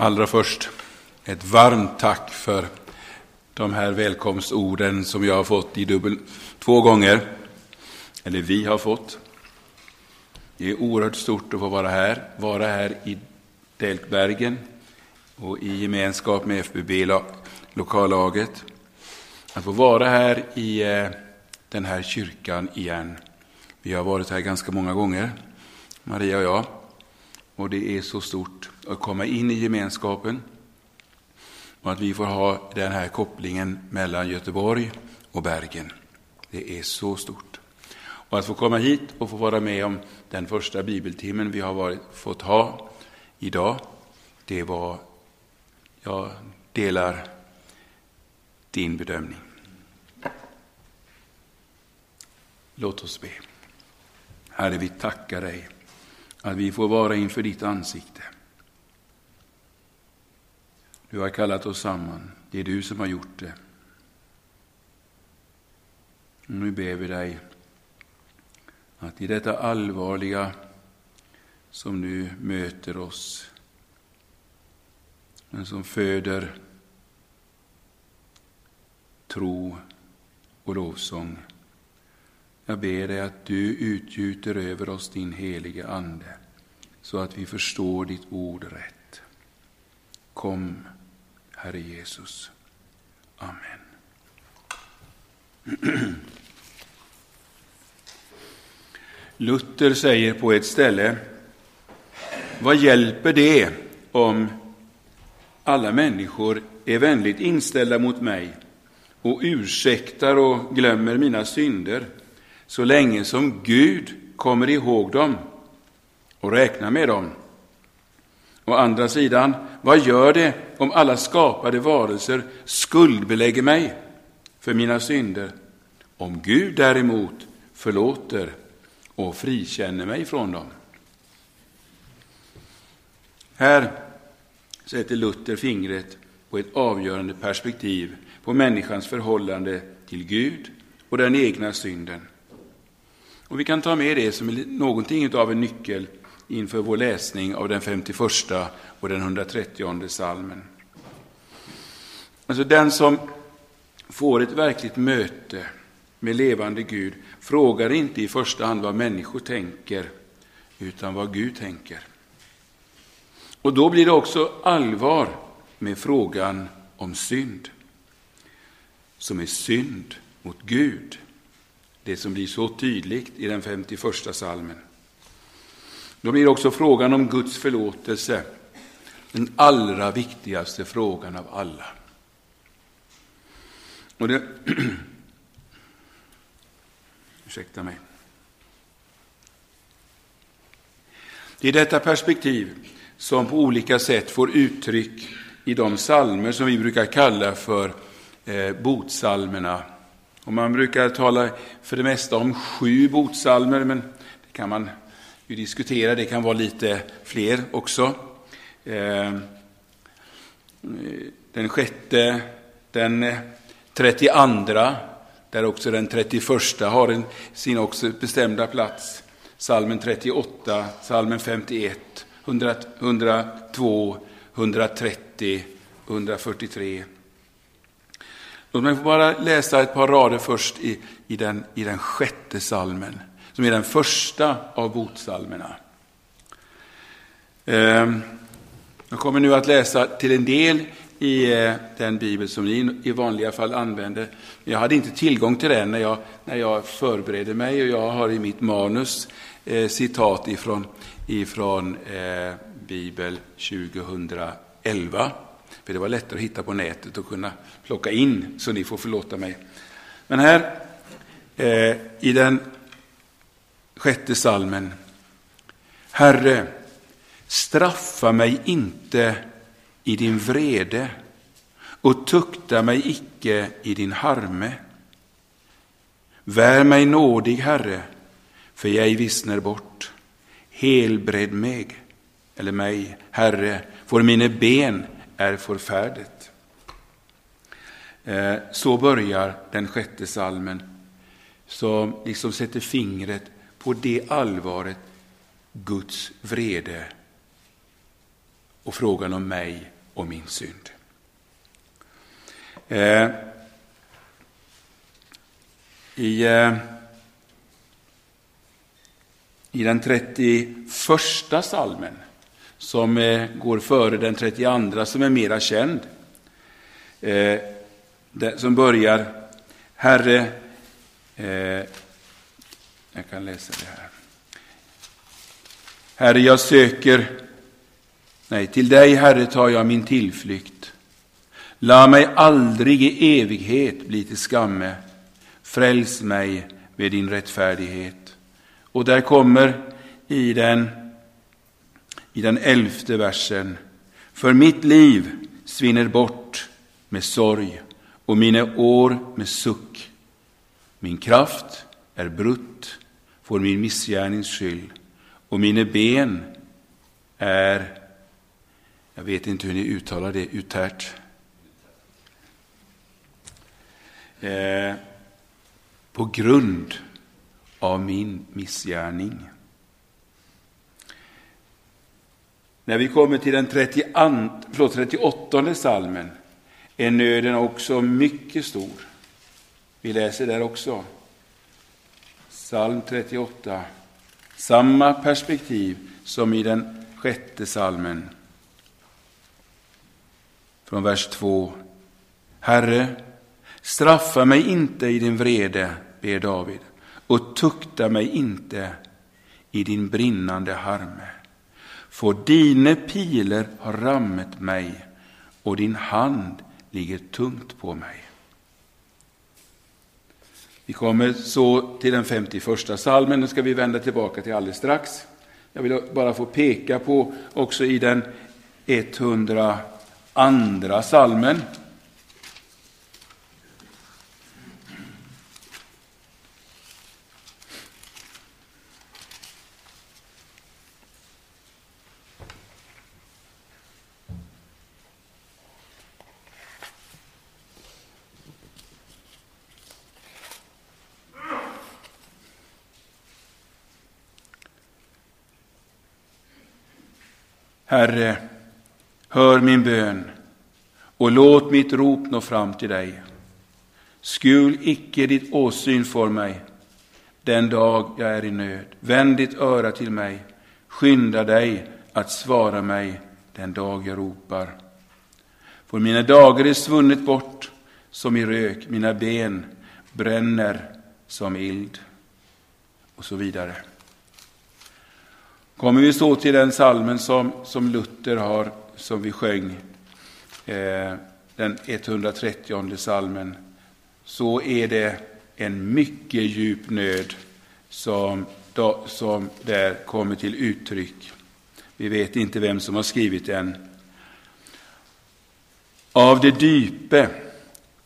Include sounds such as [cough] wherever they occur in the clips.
Allra först ett varmt tack för de här välkomstorden som jag har fått i dubbel, två gånger, eller vi har fått. Det är oerhört stort att få vara här, vara här i Deltbergen och i gemenskap med FBB lokallaget. Att få vara här i eh, den här kyrkan igen. Vi har varit här ganska många gånger, Maria och jag. Och det är så stort att komma in i gemenskapen och att vi får ha den här kopplingen mellan Göteborg och Bergen. Det är så stort. Och att få komma hit och få vara med om den första bibeltimmen vi har varit, fått ha idag, det var, jag delar din bedömning. Låt oss be. Herre, vi tackar dig att vi får vara inför ditt ansikte. Du har kallat oss samman. Det är du som har gjort det. Nu ber vi dig att i detta allvarliga som nu möter oss, men som föder tro och lovsång. Jag ber dig att du utgjuter över oss din helige Ande, så att vi förstår ditt ord rätt. Kom, Herre Jesus. Amen. [clears throat] Luther säger på ett ställe, vad hjälper det om alla människor är vänligt inställda mot mig och ursäktar och glömmer mina synder, så länge som Gud kommer ihåg dem och räknar med dem. Å andra sidan, vad gör det om alla skapade varelser skuldbelägger mig för mina synder? Om Gud däremot förlåter och frikänner mig från dem. Här sätter Luther fingret på ett avgörande perspektiv på människans förhållande till Gud och den egna synden. Och Vi kan ta med det som någonting av en nyckel inför vår läsning av den 51 och den 130 salmen. Alltså den som får ett verkligt möte med levande Gud frågar inte i första hand vad människor tänker, utan vad Gud tänker. Och då blir det också allvar med frågan om synd, som är synd mot Gud. Det som blir så tydligt i den 51 salmen. Då blir också frågan om Guds förlåtelse den allra viktigaste frågan av alla. Och det, [clears throat] ursäkta mig. Det är detta perspektiv som på olika sätt får uttryck i de salmer som vi brukar kalla för eh, botsalmerna. Och man brukar tala för det mesta om sju botsalmer, men det kan man ju diskutera. Det kan vara lite fler också. Eh, den sjätte, den trettionde, där också den 31 har en, sin också bestämda plats. Salmen 38, salmen 51, 100, 102, 130, 143. Låt mig bara läsa ett par rader först i, i, den, i den sjätte salmen, som är den första av botsalmerna. Ehm, jag kommer nu att läsa till en del i eh, den bibel som ni i vanliga fall använder. Jag hade inte tillgång till den när jag, när jag förberedde mig och jag har i mitt manus eh, citat ifrån, ifrån eh, Bibel 2011. För det var lättare att hitta på nätet och kunna plocka in, så ni får förlåta mig. Men här eh, i den sjätte salmen. Herre, straffa mig inte i din vrede och tukta mig icke i din harme. Vär mig nådig, Herre, för jag vissner bort. Helbred mig, eller mig, Herre, för mina ben är förfärdet. Eh, så börjar den sjätte salmen som liksom sätter fingret på det allvaret Guds vrede och frågan om mig och min synd. Eh, I eh, i den 31 salmen som eh, går före den 32 som är mera känd. Eh, som börjar Herre, eh, jag kan läsa det här. Herre, jag söker, nej, till dig, Herre, tar jag min tillflykt. Låt mig aldrig i evighet bli till skamme. Fräls mig med din rättfärdighet. Och där kommer i den, i den elfte versen. För mitt liv svinner bort med sorg och mina år med suck. Min kraft är brutt, får min missgärnings skyll. och mina ben är, jag vet inte hur ni uttalar det, utärt. Eh, på grund av min missgärning. När vi kommer till den 32, förlåt, 38 salmen är nöden också mycket stor. Vi läser där också. Psalm 38. Samma perspektiv som i den sjätte salmen. Från vers 2. Herre, straffa mig inte i din vrede, ber David och tukta mig inte i din brinnande harme. För dina piler har rammat mig och din hand ligger tungt på mig. Vi kommer så till den 51 salmen, den ska vi vända tillbaka till alldeles strax. Jag vill bara få peka på också i den 102 salmen Herre, hör min bön och låt mitt rop nå fram till dig. Skul icke ditt åsyn för mig den dag jag är i nöd. Vänd ditt öra till mig. Skynda dig att svara mig den dag jag ropar. För mina dagar är svunnet bort som i rök, mina ben bränner som ild. Och så vidare. Kommer vi så till den salmen som, som Luther har, som vi sjöng, eh, den 130 salmen, så är det en mycket djup nöd som, då, som där kommer till uttryck. Vi vet inte vem som har skrivit den. Av det dype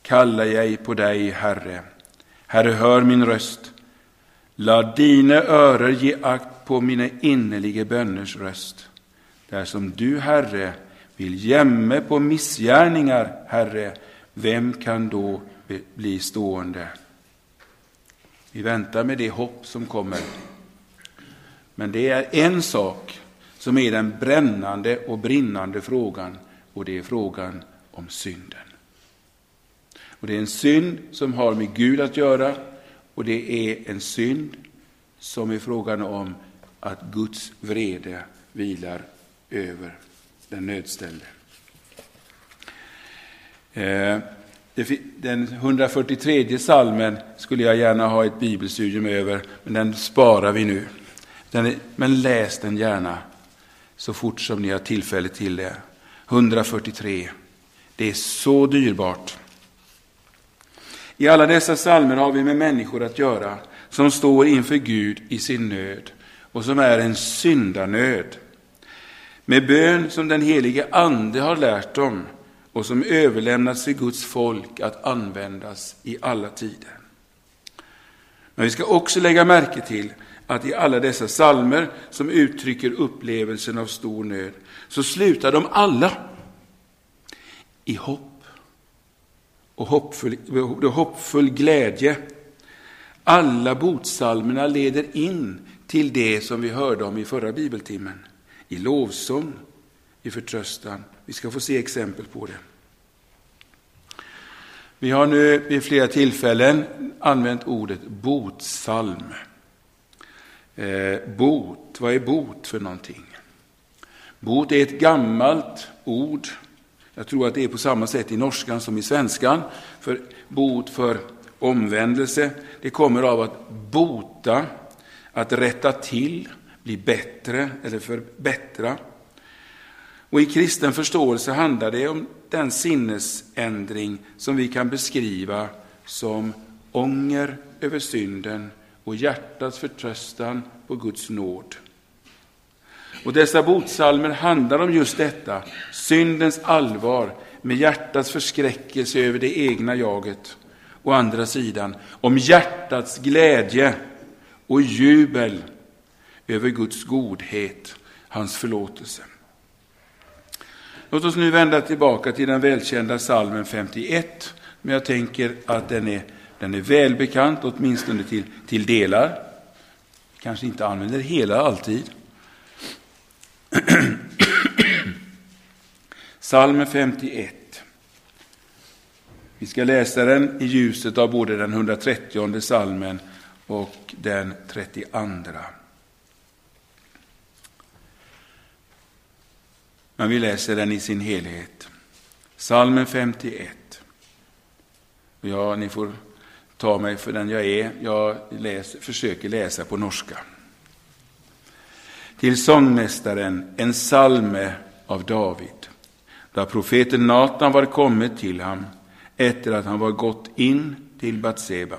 kallar jag på dig, Herre. Herre, hör min röst. Låt dina öron ge akt på mina innerliga böners röst. Där som du, Herre, vill jämme på missgärningar, Herre, vem kan då bli stående? Vi väntar med det hopp som kommer. Men det är en sak som är den brännande och brinnande frågan, och det är frågan om synden. Och Det är en synd som har med Gud att göra, och det är en synd som är frågan om att Guds vrede vilar över den nödställde. Eh, den 143 salmen skulle jag gärna ha ett bibelstudium över, men den sparar vi nu. men läs den gärna så fort som ni har tillfälle till det. 143. Det är så dyrbart. I alla dessa salmer har vi med människor att göra som står inför Gud i sin nöd och som är en syndanöd. Med bön som den helige Ande har lärt dem och som överlämnats till Guds folk att användas i alla tider. Men vi ska också lägga märke till att i alla dessa salmer som uttrycker upplevelsen av stor nöd, så slutar de alla i hopp och hoppfull, hoppfull glädje. Alla botsalmerna leder in till det som vi hörde om i förra bibeltimmen. I lovsång, i förtröstan. Vi ska få se exempel på det. Vi har nu vid flera tillfällen använt ordet botsalm. Eh, bot, vad är bot för någonting? Bot är ett gammalt ord. Jag tror att det är på samma sätt i norskan som i svenskan. För bot för omvändelse. Det kommer av att bota, att rätta till, bli bättre eller förbättra. Och i kristen förståelse handlar det om den sinnesändring som vi kan beskriva som ånger över synden och hjärtats förtröstan på Guds nåd. Och dessa botsalmer handlar om just detta, syndens allvar med hjärtats förskräckelse över det egna jaget. Å andra sidan om hjärtats glädje och jubel över Guds godhet, hans förlåtelse. Låt oss nu vända tillbaka till den välkända salmen 51, men jag tänker att den är, den är välbekant, åtminstone till, till delar. Kanske inte använder hela alltid. [clears throat] Salmen 51. Vi ska läsa den i ljuset av både den 130 salmen och den 32. Men vi läser den i sin helhet. Salmen 51. Ja, ni får ta mig för den jag är. Jag läser, försöker läsa på norska. Till sångmästaren en salme av David. Då profeten Natan var kommit till honom efter att han var gått in till Batseba.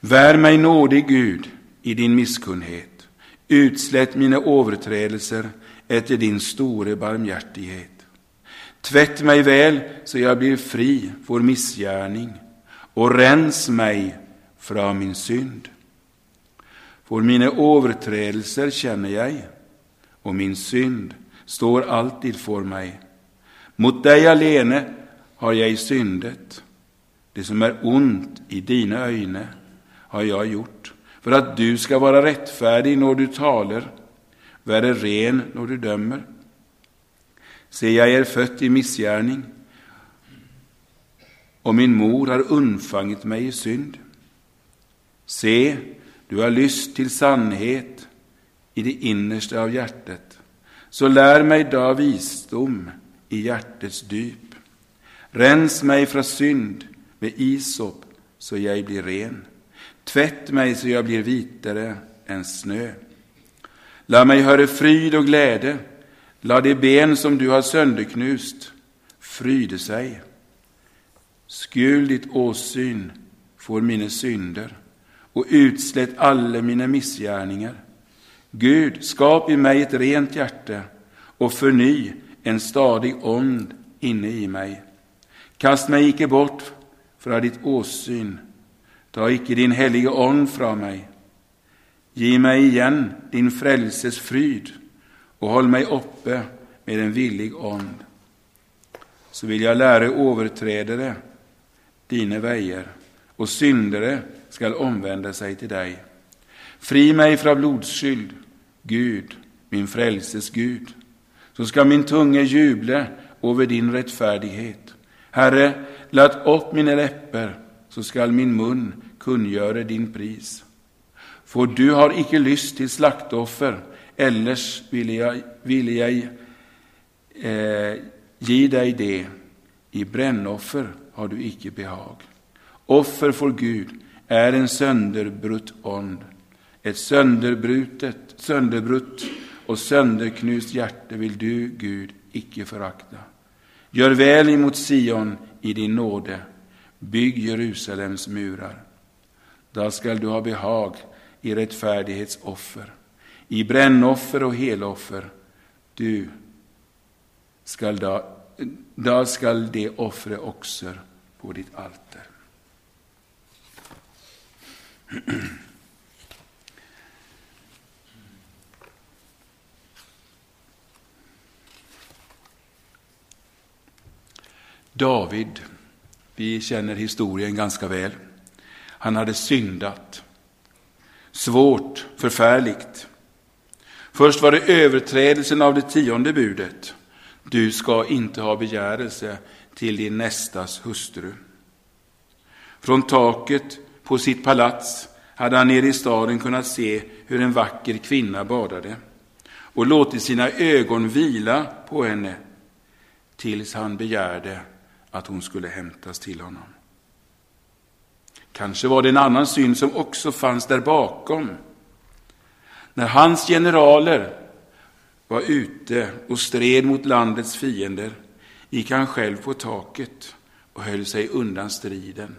Vär mig nådig Gud i din misskunnhet Utslätt mina överträdelser efter din store barmhärtighet. Tvätt mig väl så jag blir fri för missgärning och rens mig från min synd. För mina överträdelser känner jag och min synd står alltid för mig. Mot dig alene har jag syndet. Det som är ont i dina ögon har jag gjort för att du ska vara rättfärdig när du talar, vara ren när du dömer. Se, jag är född i missgärning, och min mor har undfangit mig i synd. Se, du har lyst till sannhet i det innersta av hjärtat. Så lär mig då visdom i hjärtats dyp. Rens mig från synd med isop, så jag blir ren. Tvätt mig så jag blir vitare än snö. Lär mig höra fryd och glädje. Lär de ben som du har sönderknust fryde sig. Skul ditt åsyn får mina synder och utslätt alla mina missgärningar. Gud, skap i mig ett rent hjärta och förny en stadig ond inne i mig. Kast mig icke bort från ditt åsyn Ta icke din helige ond från mig. Ge mig igen din frälses fryd och håll mig uppe med en villig ond. Så vill jag lära överträdare dina vägar och syndare skall omvända sig till dig. Fri mig från blodskyld, Gud, min frälses Gud. Så ska min tunga jubla över din rättfärdighet. Herre, låt upp mina läppar, så skall min mun kungöra din pris. För du har icke lyst till slaktoffer, ellers ville jag, ville jag eh, ge dig det. I brännoffer har du icke behag. Offer för Gud är en sönderbrutt ond, ett sönderbrutet, sönderbrutt och sönderknust hjärte vill du, Gud, icke förakta. Gör väl emot Sion i din nåde, bygg Jerusalems murar. Då skall du ha behag i rättfärdighetsoffer, i brännoffer och heloffer. Du skall då, då skall de offra också på ditt allt. [clears throat] David, vi känner historien ganska väl. Han hade syndat. Svårt, förfärligt. Först var det överträdelsen av det tionde budet. Du ska inte ha begärelse till din nästas hustru. Från taket på sitt palats hade han nere i staden kunnat se hur en vacker kvinna badade och låtit sina ögon vila på henne tills han begärde att hon skulle hämtas till honom. Kanske var det en annan synd som också fanns där bakom. När hans generaler var ute och stred mot landets fiender gick han själv på taket och höll sig undan striden.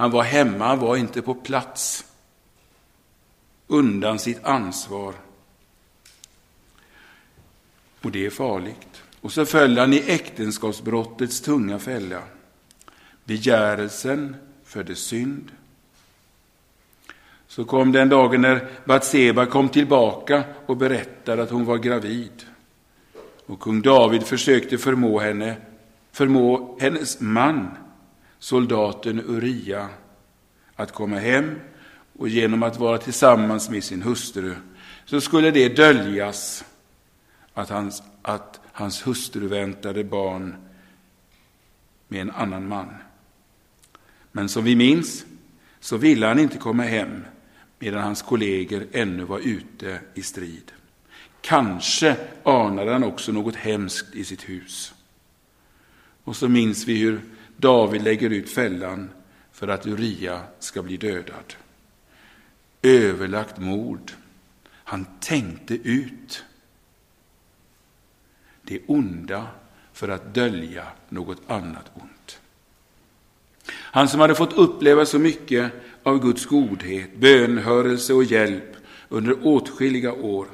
Han var hemma, han var inte på plats. Undan sitt ansvar. Och det är farligt. Och så föll han i äktenskapsbrottets tunga fälla. Begärelsen födde synd. Så kom den dagen när Batseba kom tillbaka och berättade att hon var gravid. Och kung David försökte förmå henne, förmå hennes man, soldaten Uria, att komma hem och genom att vara tillsammans med sin hustru så skulle det döljas att hans, att hans hustru väntade barn med en annan man. Men som vi minns så ville han inte komma hem medan hans kolleger ännu var ute i strid. Kanske anade han också något hemskt i sitt hus. Och så minns vi hur David lägger ut fällan för att Uria ska bli dödad. Överlagt mord. Han tänkte ut det onda för att dölja något annat ont. Han som hade fått uppleva så mycket av Guds godhet, bönhörelse och hjälp under åtskilliga år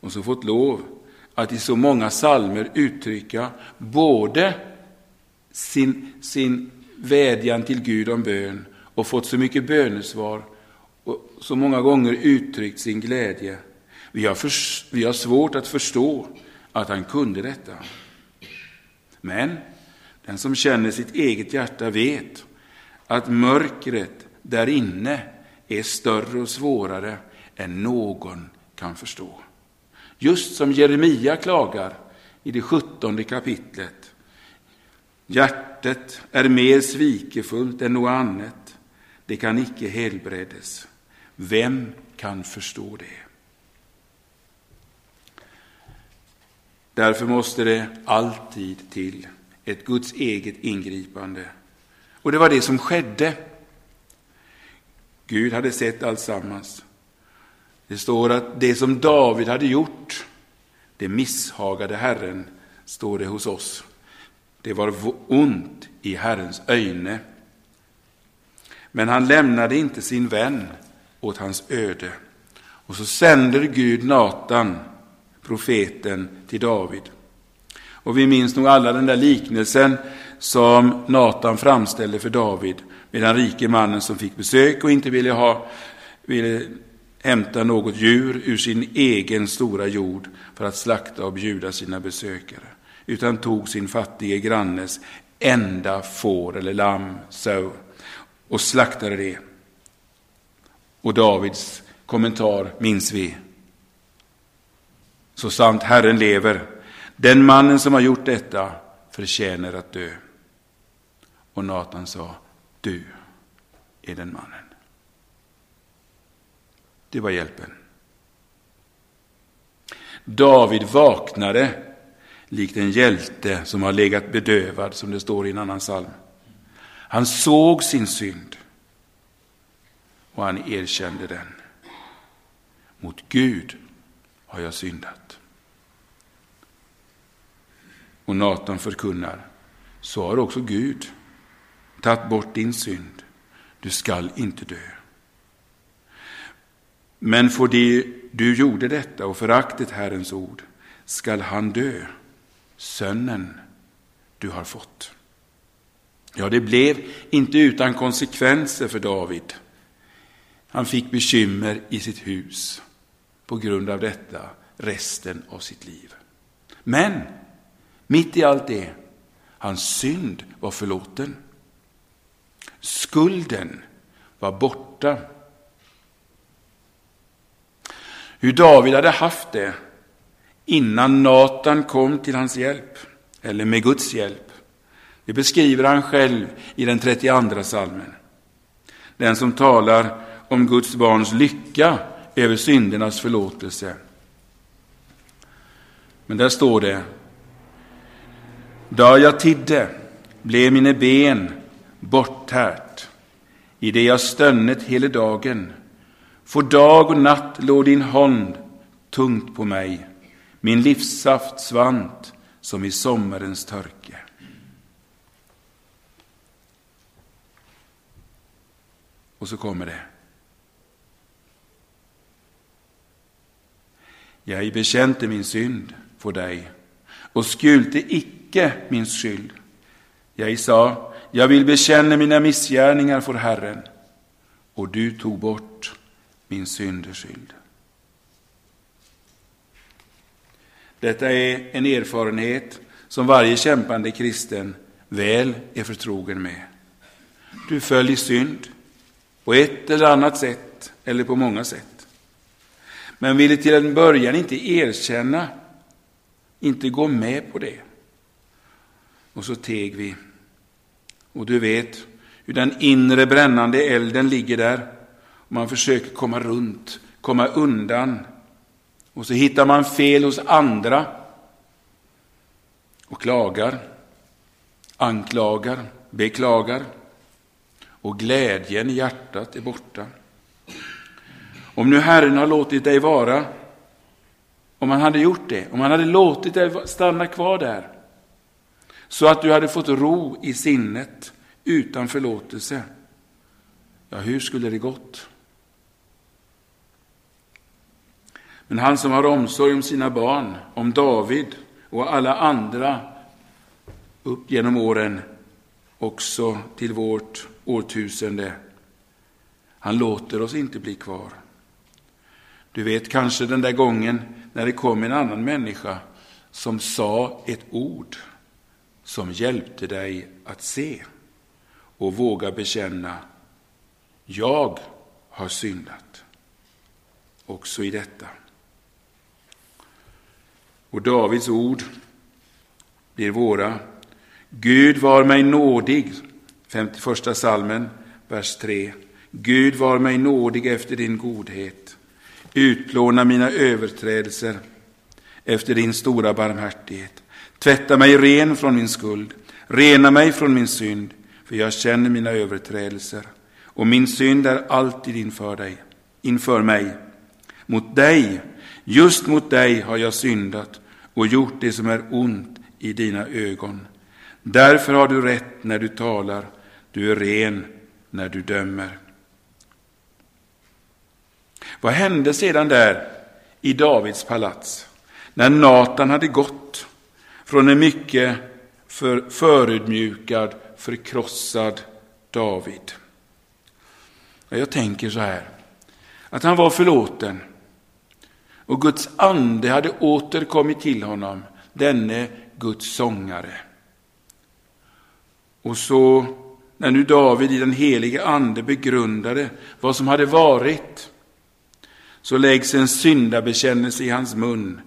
och så fått lov att i så många salmer uttrycka både sin, sin vädjan till Gud om bön och fått så mycket bönesvar och så många gånger uttryckt sin glädje. Vi har, för, vi har svårt att förstå att han kunde detta. Men den som känner sitt eget hjärta vet att mörkret där inne är större och svårare än någon kan förstå. Just som Jeremia klagar i det sjuttonde kapitlet. Hjärtat är mer svikefullt än något annat. Det kan icke helbredes. Vem kan förstå det? Därför måste det alltid till ett Guds eget ingripande. Och det var det som skedde. Gud hade sett alltsammans. Det står att det som David hade gjort, det misshagade Herren, står det hos oss. Det var ont i Herrens öjne. Men han lämnade inte sin vän åt hans öde. Och så sänder Gud Natan, profeten, till David. Och vi minns nog alla den där liknelsen som Natan framställde för David med den rike mannen som fick besök och inte ville, ha, ville hämta något djur ur sin egen stora jord för att slakta och bjuda sina besökare, utan tog sin fattige grannes enda får eller lamm så, och slaktade det. Och Davids kommentar minns vi. Så sant Herren lever, den mannen som har gjort detta förtjänar att dö. Och Natan sa, du är den mannen. Det var hjälpen. David vaknade likt en hjälte som har legat bedövad, som det står i en annan psalm. Han såg sin synd och han erkände den. Mot Gud har jag syndat. Och Natan förkunnar, så har också Gud tagit bort din synd. Du skall inte dö. Men för det du gjorde detta och föraktet Herrens ord skall han dö, sönnen du har fått. Ja, det blev inte utan konsekvenser för David. Han fick bekymmer i sitt hus på grund av detta resten av sitt liv. Men mitt i allt det, hans synd var förlåten. Skulden var borta hur David hade haft det innan Natan kom till hans hjälp, eller med Guds hjälp. Det beskriver han själv i den 32 salmen. Den som talar om Guds barns lycka över syndernas förlåtelse. Men där står det, då jag tidde blev mina ben borttärt, i det jag stönnet hela dagen. För dag och natt låg din hand tungt på mig, min livssaft svant som i sommarens törke. Och så kommer det. Jag bekänte min synd för dig och skulte icke min skyld. Jag sa, jag vill bekänna mina missgärningar för Herren, och du tog bort min syndeskyld. Detta är en erfarenhet som varje kämpande kristen väl är förtrogen med. Du föll i synd på ett eller annat sätt, eller på många sätt. Men ville till en början inte erkänna, inte gå med på det. Och så teg vi. Och du vet hur den inre brännande elden ligger där. Man försöker komma runt, komma undan. Och så hittar man fel hos andra och klagar, anklagar, beklagar och glädjen i hjärtat är borta. Om nu Herren har låtit dig vara, om han hade gjort det, om han hade låtit dig stanna kvar där, så att du hade fått ro i sinnet utan förlåtelse, ja, hur skulle det gått? Men han som har omsorg om sina barn, om David och alla andra upp genom åren, också till vårt årtusende. Han låter oss inte bli kvar. Du vet kanske den där gången när det kom en annan människa som sa ett ord som hjälpte dig att se och våga bekänna jag har syndat också i detta. Och Davids ord blir våra. Gud var mig nådig, 51 salmen, vers 3. Gud var mig nådig efter din godhet. Utplåna mina överträdelser efter din stora barmhärtighet. Tvätta mig ren från min skuld, rena mig från min synd, för jag känner mina överträdelser, och min synd är alltid inför dig, inför mig. Mot dig, just mot dig har jag syndat och gjort det som är ont i dina ögon. Därför har du rätt när du talar, du är ren när du dömer. Vad hände sedan där i Davids palats när Natan hade gått från en mycket för, förödmjukad, förkrossad David? Jag tänker så här, att han var förlåten och Guds ande hade återkommit till honom, denne Guds sångare. Och så när nu David i den helige ande begrundade vad som hade varit, så läggs en syndabekännelse i hans mun,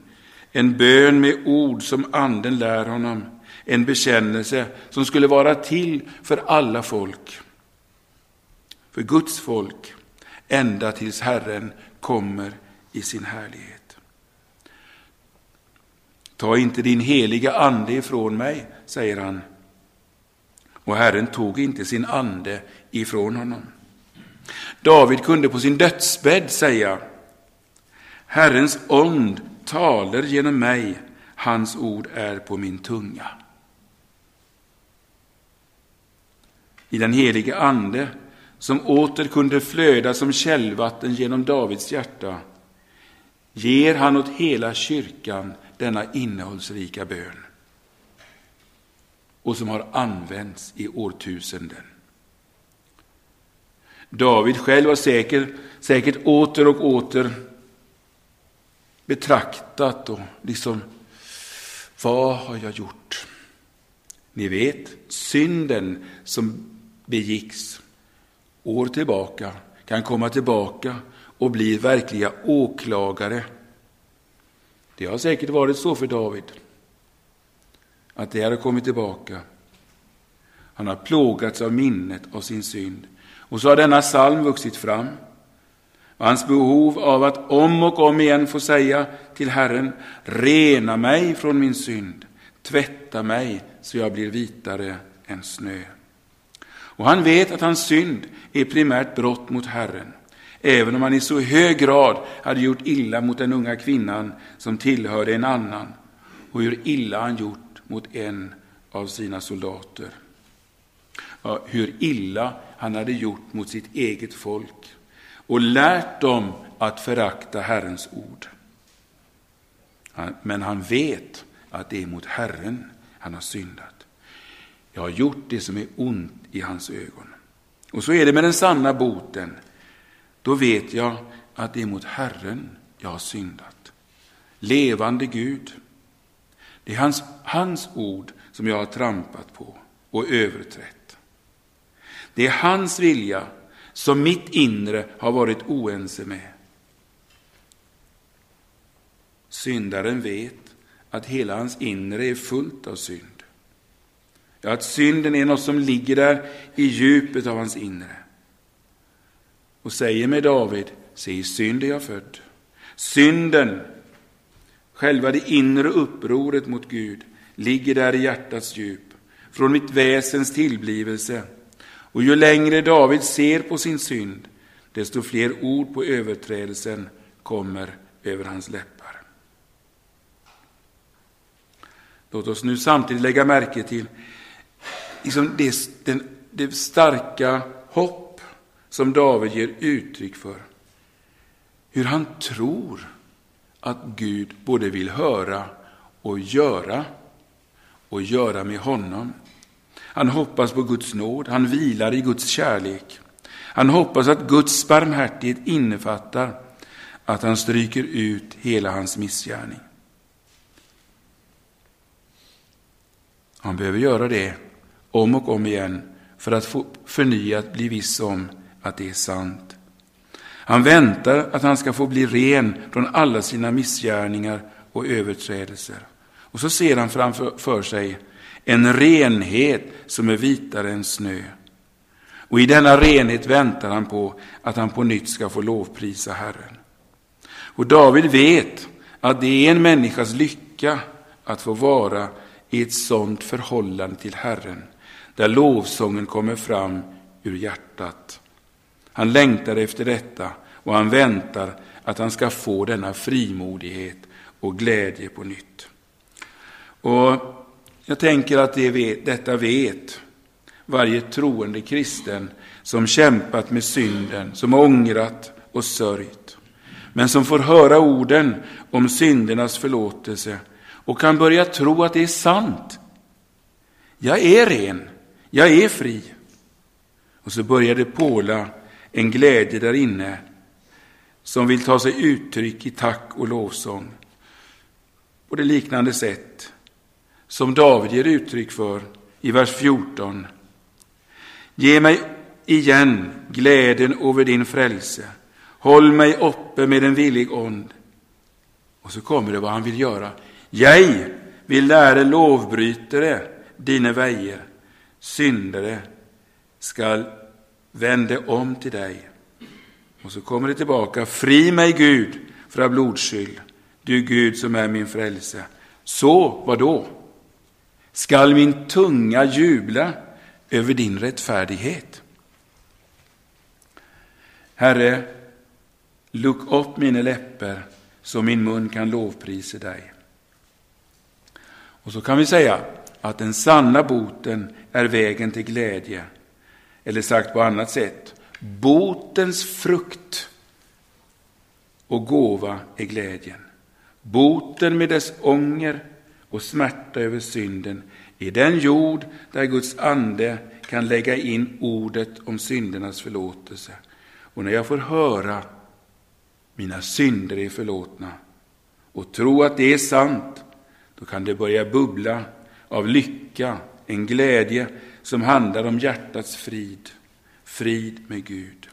en bön med ord som anden lär honom, en bekännelse som skulle vara till för alla folk, för Guds folk, ända tills Herren kommer i sin härlighet. Ta inte din heliga ande ifrån mig, säger han. Och Herren tog inte sin ande ifrån honom. David kunde på sin dödsbädd säga Herrens ond talar genom mig, hans ord är på min tunga. I den heliga Ande, som åter kunde flöda som källvatten genom Davids hjärta, ger han åt hela kyrkan denna innehållsrika bön och som har använts i årtusenden. David själv har säkert, säkert åter och åter betraktat och liksom, vad har jag gjort? Ni vet, synden som begicks år tillbaka kan komma tillbaka och blir verkliga åklagare. Det har säkert varit så för David, att det har kommit tillbaka. Han har plågats av minnet av sin synd. Och så har denna psalm vuxit fram. Och hans behov av att om och om igen få säga till Herren, rena mig från min synd, tvätta mig så jag blir vitare än snö. Och han vet att hans synd är primärt brott mot Herren, även om han i så hög grad hade gjort illa mot den unga kvinnan som tillhörde en annan, och hur illa han gjort mot en av sina soldater. Ja, hur illa han hade gjort mot sitt eget folk och lärt dem att förakta Herrens ord. Men han vet att det är mot Herren han har syndat. Jag har gjort det som är ont i hans ögon. Och så är det med den sanna boten. Då vet jag att det är mot Herren jag har syndat. Levande Gud. Det är hans, hans ord som jag har trampat på och överträtt. Det är hans vilja som mitt inre har varit oense med. Syndaren vet att hela hans inre är fullt av synd. Ja, att synden är något som ligger där i djupet av hans inre. Och säger med David, se i synd är jag född. Synden, själva det inre upproret mot Gud, ligger där i hjärtats djup, från mitt väsens tillblivelse. Och ju längre David ser på sin synd, desto fler ord på överträdelsen kommer över hans läppar. Låt oss nu samtidigt lägga märke till liksom det, den, det starka hopp som David ger uttryck för. Hur han tror att Gud både vill höra och göra och göra med honom. Han hoppas på Guds nåd, han vilar i Guds kärlek. Han hoppas att Guds barmhärtighet innefattar att han stryker ut hela hans missgärning. Han behöver göra det om och om igen för att få förnyat bli viss om att det är sant. Han väntar att han ska få bli ren från alla sina missgärningar och överträdelser. Och så ser han framför sig en renhet som är vitare än snö. Och i denna renhet väntar han på att han på nytt ska få lovprisa Herren. Och David vet att det är en människas lycka att få vara i ett sådant förhållande till Herren där lovsången kommer fram ur hjärtat. Han längtar efter detta och han väntar att han ska få denna frimodighet och glädje på nytt. Och jag tänker att det vet, detta vet varje troende kristen som kämpat med synden, som ångrat och sörjt, men som får höra orden om syndernas förlåtelse och kan börja tro att det är sant. Jag är ren, jag är fri. Och så börjar det påla en glädje där inne som vill ta sig uttryck i tack och lovsång. På det liknande sätt som David ger uttryck för i vers 14. Ge mig igen glädjen över din frälse. Håll mig uppe med en villig ond. Och så kommer det vad han vill göra. Jag vill lära lovbrytere dina väjer. syndare skall vände om till dig. Och så kommer det tillbaka. Fri mig Gud från blodskyld, du Gud som är min frälse. Så, vad då? Skall min tunga jubla över din rättfärdighet? Herre, luck upp mina läppar så min mun kan lovprisa dig. Och så kan vi säga att den sanna boten är vägen till glädje. Eller sagt på annat sätt, botens frukt och gåva är glädjen. Boten med dess ånger och smärta över synden är den jord där Guds ande kan lägga in ordet om syndernas förlåtelse. Och när jag får höra mina synder är förlåtna och tro att det är sant, då kan det börja bubbla av lycka, en glädje som handlar om hjärtats frid, frid med Gud.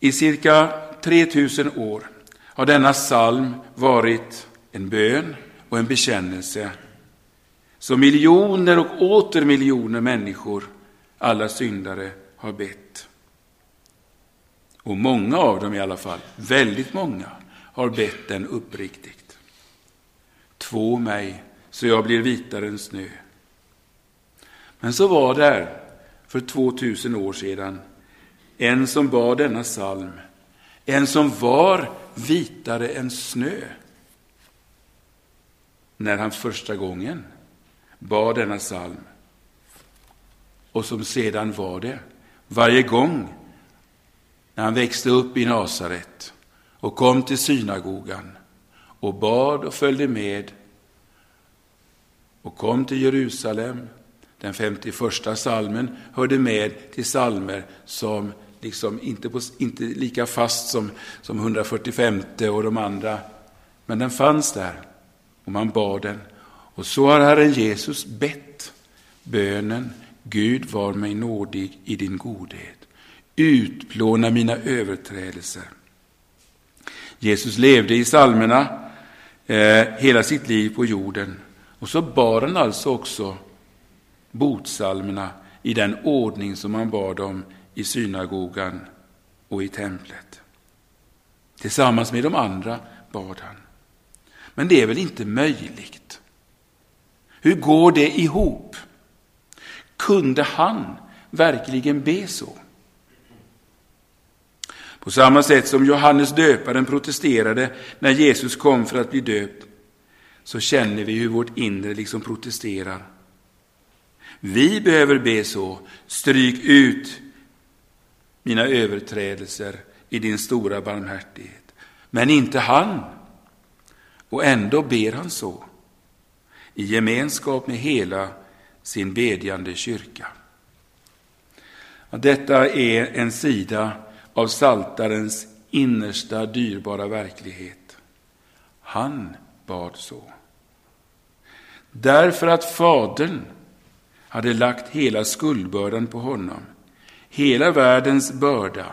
I cirka 3000 år har denna psalm varit en bön och en bekännelse som miljoner och åter miljoner människor, alla syndare, har bett. Och många av dem i alla fall, väldigt många, har bett den uppriktigt. Två mig så jag blir vitare än snö. Men så var där för 2000 år sedan en som bad denna psalm, en som var vitare än snö. När han första gången bad denna psalm och som sedan var det varje gång när han växte upp i Nasaret och kom till synagogan och bad och följde med och kom till Jerusalem. Den 51 salmen hörde med till salmer som liksom inte, på, inte lika fast som, som 145 och de andra, men den fanns där och man bad den. Och så har Herren Jesus bett bönen Gud var mig nådig i din godhet. Utplåna mina överträdelser. Jesus levde i salmerna eh, hela sitt liv på jorden. Och så bar han alltså också botsalmerna i den ordning som han bar dem i synagogan och i templet. Tillsammans med de andra bad han. Men det är väl inte möjligt? Hur går det ihop? Kunde han verkligen be så? På samma sätt som Johannes döparen protesterade när Jesus kom för att bli döpt, så känner vi hur vårt inre liksom protesterar. Vi behöver be så, stryk ut mina överträdelser i din stora barmhärtighet. Men inte han. Och ändå ber han så, i gemenskap med hela sin bedjande kyrka. Detta är en sida av saltarens innersta dyrbara verklighet. Han bad så. Därför att Fadern hade lagt hela skuldbördan på honom. Hela världens börda,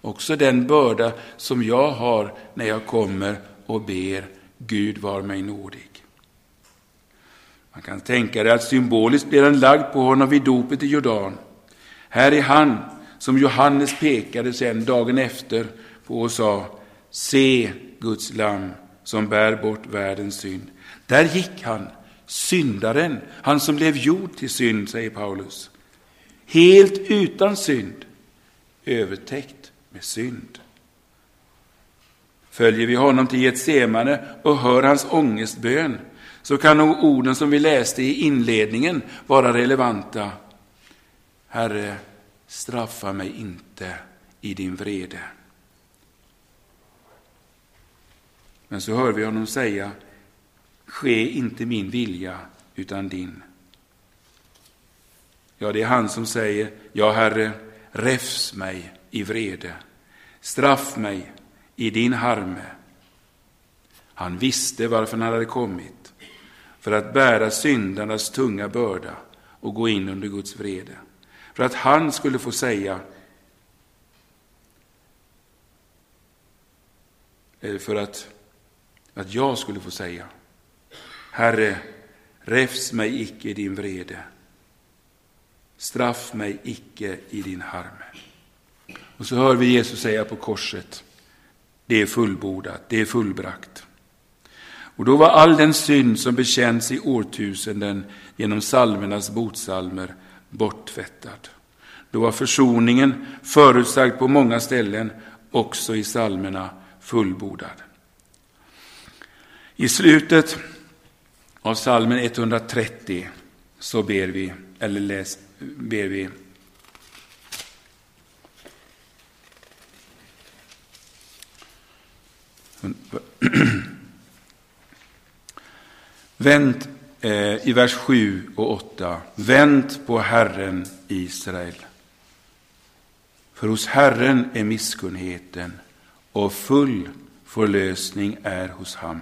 också den börda som jag har när jag kommer och ber Gud var mig nådig. Man kan tänka sig att symboliskt blev den lagd på honom vid dopet i Jordan. Här är han som Johannes pekade sen dagen efter på och sa Se Guds lam som bär bort världens synd. Där gick han, syndaren, han som blev gjord till synd, säger Paulus. Helt utan synd, övertäckt med synd. Följer vi honom till Getsemane och hör hans ångestbön så kan nog orden som vi läste i inledningen vara relevanta. Herre, straffa mig inte i din vrede. Men så hör vi honom säga, ske inte min vilja utan din. Ja, det är han som säger, ja Herre, räfs mig i vrede, straff mig i din harme. Han visste varför han hade kommit, för att bära syndarnas tunga börda och gå in under Guds vrede. För att han skulle få säga, eller för att, att jag skulle få säga, Herre, räfs mig icke i din vrede, straff mig icke i din harme. Och så hör vi Jesus säga på korset, det är fullbordat, det är fullbrakt. Och då var all den synd som bekänts i årtusenden genom salmernas botsalmer borttvättad. Då var försoningen förutsagd på många ställen, också i salmerna fullbordad. I slutet av salmen 130 så ber vi, eller läs, ber vi Vänt eh, i vers 7 och 8. Vänt på Herren Israel. För hos Herren är misskunnheten och full förlösning är hos ham.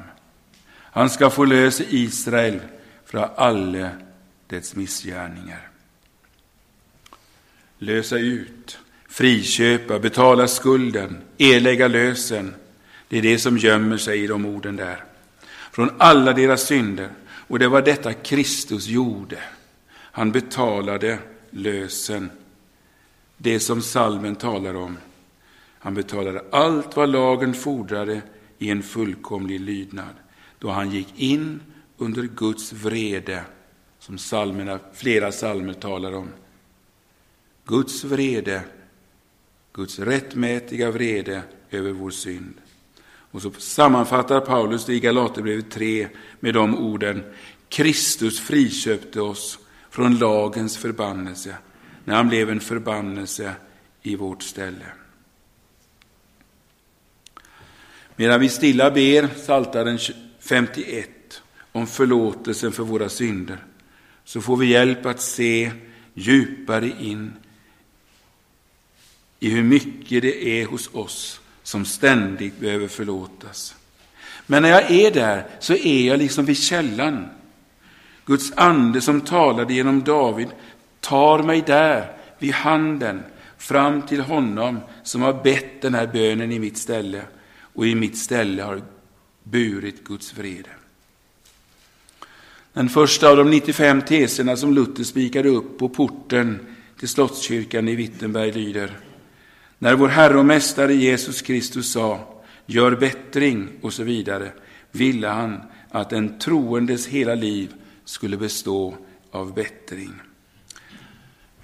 Han ska förlösa Israel från alla dess missgärningar. Lösa ut, friköpa, betala skulden, erlägga lösen. Det är det som gömmer sig i de orden där. Från alla deras synder. Och det var detta Kristus gjorde. Han betalade lösen. Det som salmen talar om. Han betalade allt vad lagen fordrade i en fullkomlig lydnad. Då han gick in under Guds vrede, som salmerna, flera salmer talar om. Guds vrede, Guds rättmätiga vrede över vår synd. Och så sammanfattar Paulus det i Galaterbrevet 3 med de orden Kristus friköpte oss från lagens förbannelse när han blev en förbannelse i vårt ställe. Medan vi stilla ber Psaltaren 51 om förlåtelsen för våra synder så får vi hjälp att se djupare in i hur mycket det är hos oss som ständigt behöver förlåtas. Men när jag är där så är jag liksom vid källan. Guds ande som talade genom David tar mig där vid handen fram till honom som har bett den här bönen i mitt ställe och i mitt ställe har burit Guds vrede. Den första av de 95 teserna som Luther spikade upp på porten till Slottskyrkan i Wittenberg lyder När vår Herre och Mästare Jesus Kristus sa gör bättring och så vidare ville han att en troendes hela liv skulle bestå av bättring.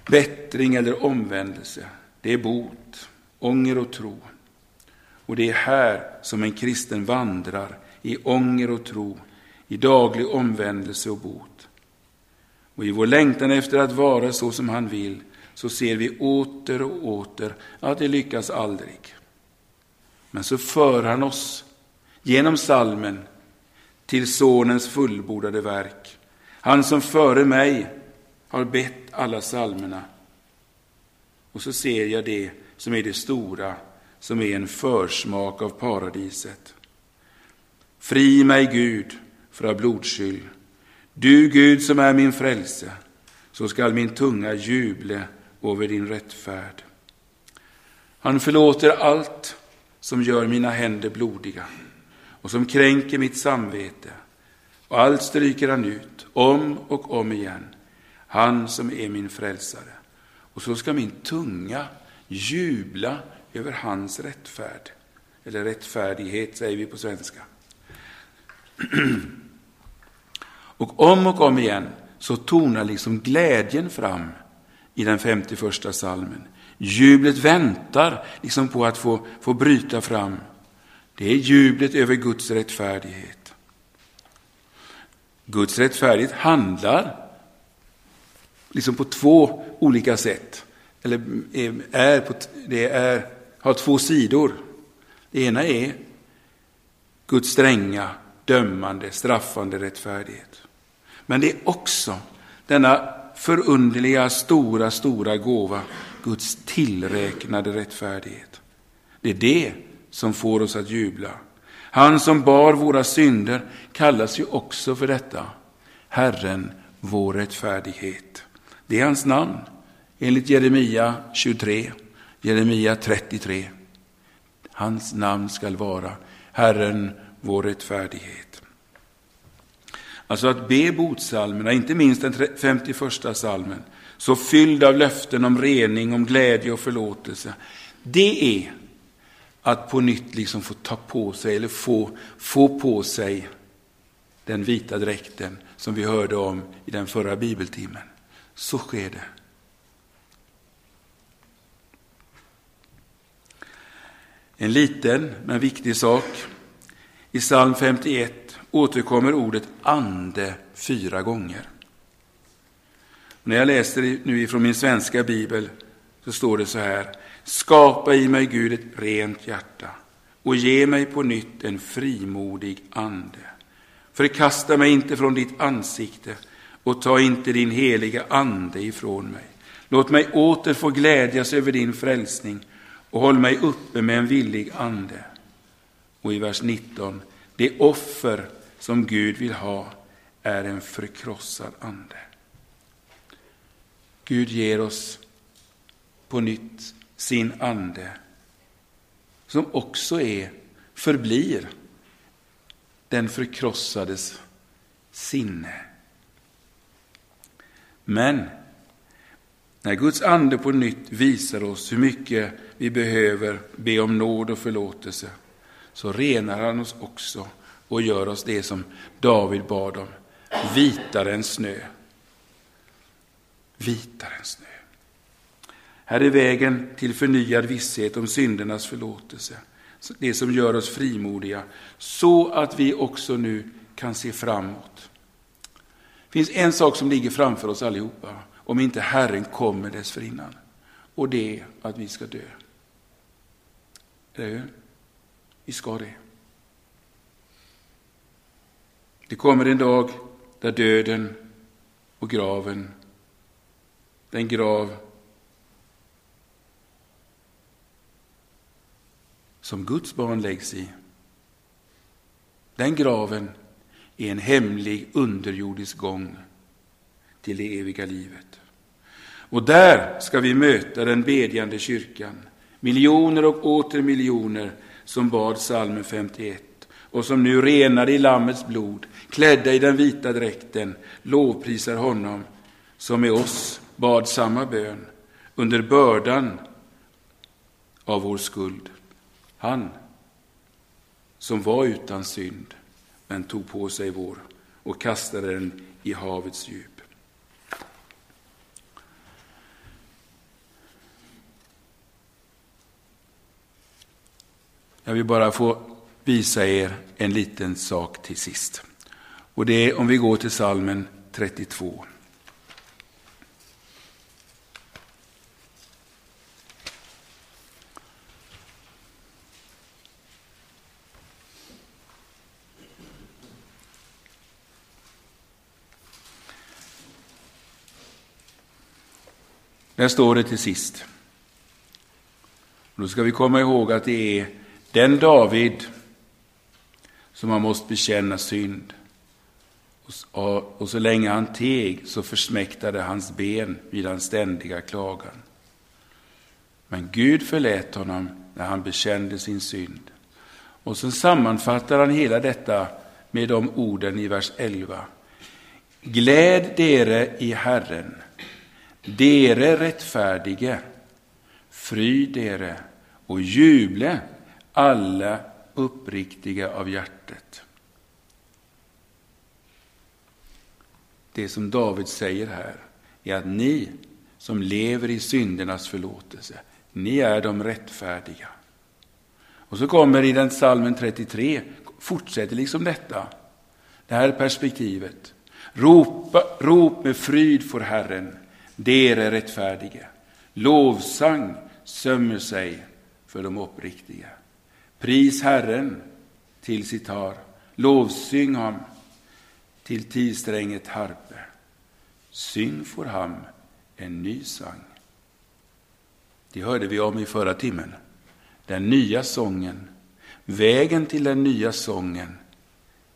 Bättring eller omvändelse, det är bot, ånger och tro. Och det är här som en kristen vandrar i ånger och tro, i daglig omvändelse och bot. Och i vår längtan efter att vara så som han vill, så ser vi åter och åter att det lyckas aldrig. Men så för han oss genom salmen till Sonens fullbordade verk. Han som före mig har bett alla salmerna. Och så ser jag det som är det stora som är en försmak av paradiset. Fri mig, Gud, från blodskyll. Du, Gud, som är min frälse, så skall min tunga juble över din rättfärd. Han förlåter allt som gör mina händer blodiga och som kränker mitt samvete. Och allt stryker han ut, om och om igen, han som är min frälsare. Och så ska min tunga jubla över hans rättfärd. Eller rättfärdighet säger vi på svenska. [clears throat] Och om och om igen så tonar liksom glädjen fram i den 51 salmen. Jublet väntar liksom på att få, få bryta fram. Det är jublet över Guds rättfärdighet. Guds rättfärdighet handlar liksom på två olika sätt. Eller är på, det är har två sidor. Det ena är Guds stränga, dömande, straffande rättfärdighet. Men det är också denna förunderliga, stora, stora gåva, Guds tillräknade rättfärdighet. Det är det som får oss att jubla. Han som bar våra synder kallas ju också för detta. Herren, vår rättfärdighet. Det är hans namn, enligt Jeremia 23. Jeremia 33. Hans namn skall vara Herren, vår rättfärdighet. Alltså att be botsalmerna, inte minst den 51 salmen, så fylld av löften om rening, om glädje och förlåtelse. Det är att på nytt liksom få ta på sig, eller få, få på sig den vita dräkten som vi hörde om i den förra bibeltimmen. Så sker det. En liten men viktig sak. I psalm 51 återkommer ordet ande fyra gånger. När jag läser nu ifrån min svenska bibel så står det så här. Skapa i mig, Gud, ett rent hjärta och ge mig på nytt en frimodig ande. Förkasta mig inte från ditt ansikte och ta inte din heliga ande ifrån mig. Låt mig åter få glädjas över din frälsning och håll mig uppe med en villig ande. Och i vers 19, det offer som Gud vill ha är en förkrossad ande. Gud ger oss på nytt sin ande, som också är, förblir, den förkrossades sinne. Men när Guds ande på nytt visar oss hur mycket vi behöver be om nåd och förlåtelse, så renar han oss också och gör oss det som David bad om, vitare än snö. Vitare än snö. Här är vägen till förnyad visshet om syndernas förlåtelse, det som gör oss frimodiga, så att vi också nu kan se framåt. Det finns en sak som ligger framför oss allihopa, om inte Herren kommer dessförinnan. Och det är att vi ska dö. Eller hur? Vi ska det. Det kommer en dag där döden och graven, den grav som Guds barn läggs i, den graven är en hemlig underjordisk gång till det eviga livet. Och där ska vi möta den bedjande kyrkan, miljoner och åter miljoner som bad salmen 51 och som nu renade i Lammets blod, klädda i den vita dräkten, lovprisar honom som med oss bad samma bön under bördan av vår skuld. Han som var utan synd, men tog på sig vår och kastade den i havets djup. Jag vill bara få visa er en liten sak till sist. Och det är om vi går till salmen 32. Där står det till sist. då ska vi komma ihåg att det är den David som har måste bekänna synd. Och så länge han teg så försmäktade hans ben vid hans ständiga klagan. Men Gud förlät honom när han bekände sin synd. Och så sammanfattar han hela detta med de orden i vers 11. Gläd dere i Herren, dere rättfärdige, fryd dere och juble alla uppriktiga av hjärtat. Det som David säger här är att ni som lever i syndernas förlåtelse, ni är de rättfärdiga. Och så kommer i den salmen 33, fortsätter liksom detta, det här perspektivet. Ropa, rop med fryd för Herren, dere rättfärdige. Lovsang sömmer sig för de uppriktiga. Pris Herren till sitar. Lovsyng ham till tidstränget harpe. Syng får ham en ny sang. Det hörde vi om i förra timmen. Den nya sången. Vägen till den nya sången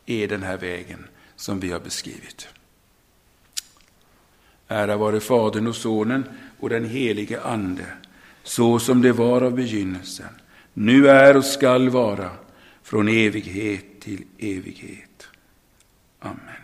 är den här vägen som vi har beskrivit. Ära vare Fadern och Sonen och den helige Ande, så som det var av begynnelsen, nu är och skall vara, från evighet till evighet. Amen.